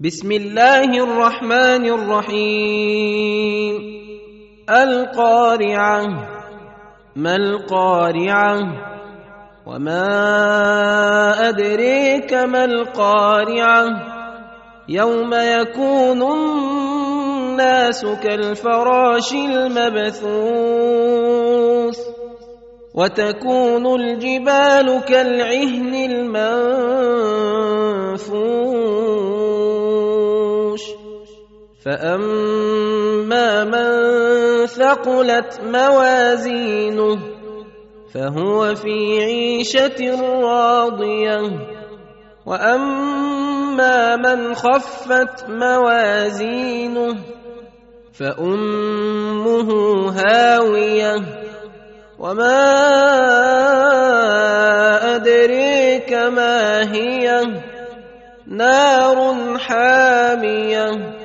بسم الله الرحمن الرحيم القارعه ما القارعه وما ادريك ما القارعه يوم يكون الناس كالفراش المبثوث وتكون الجبال كالعهن المنفوش فاما من ثقلت موازينه فهو في عيشه راضيه واما من خفت موازينه فامه هاويه وما ادريك ما هي نار حاميه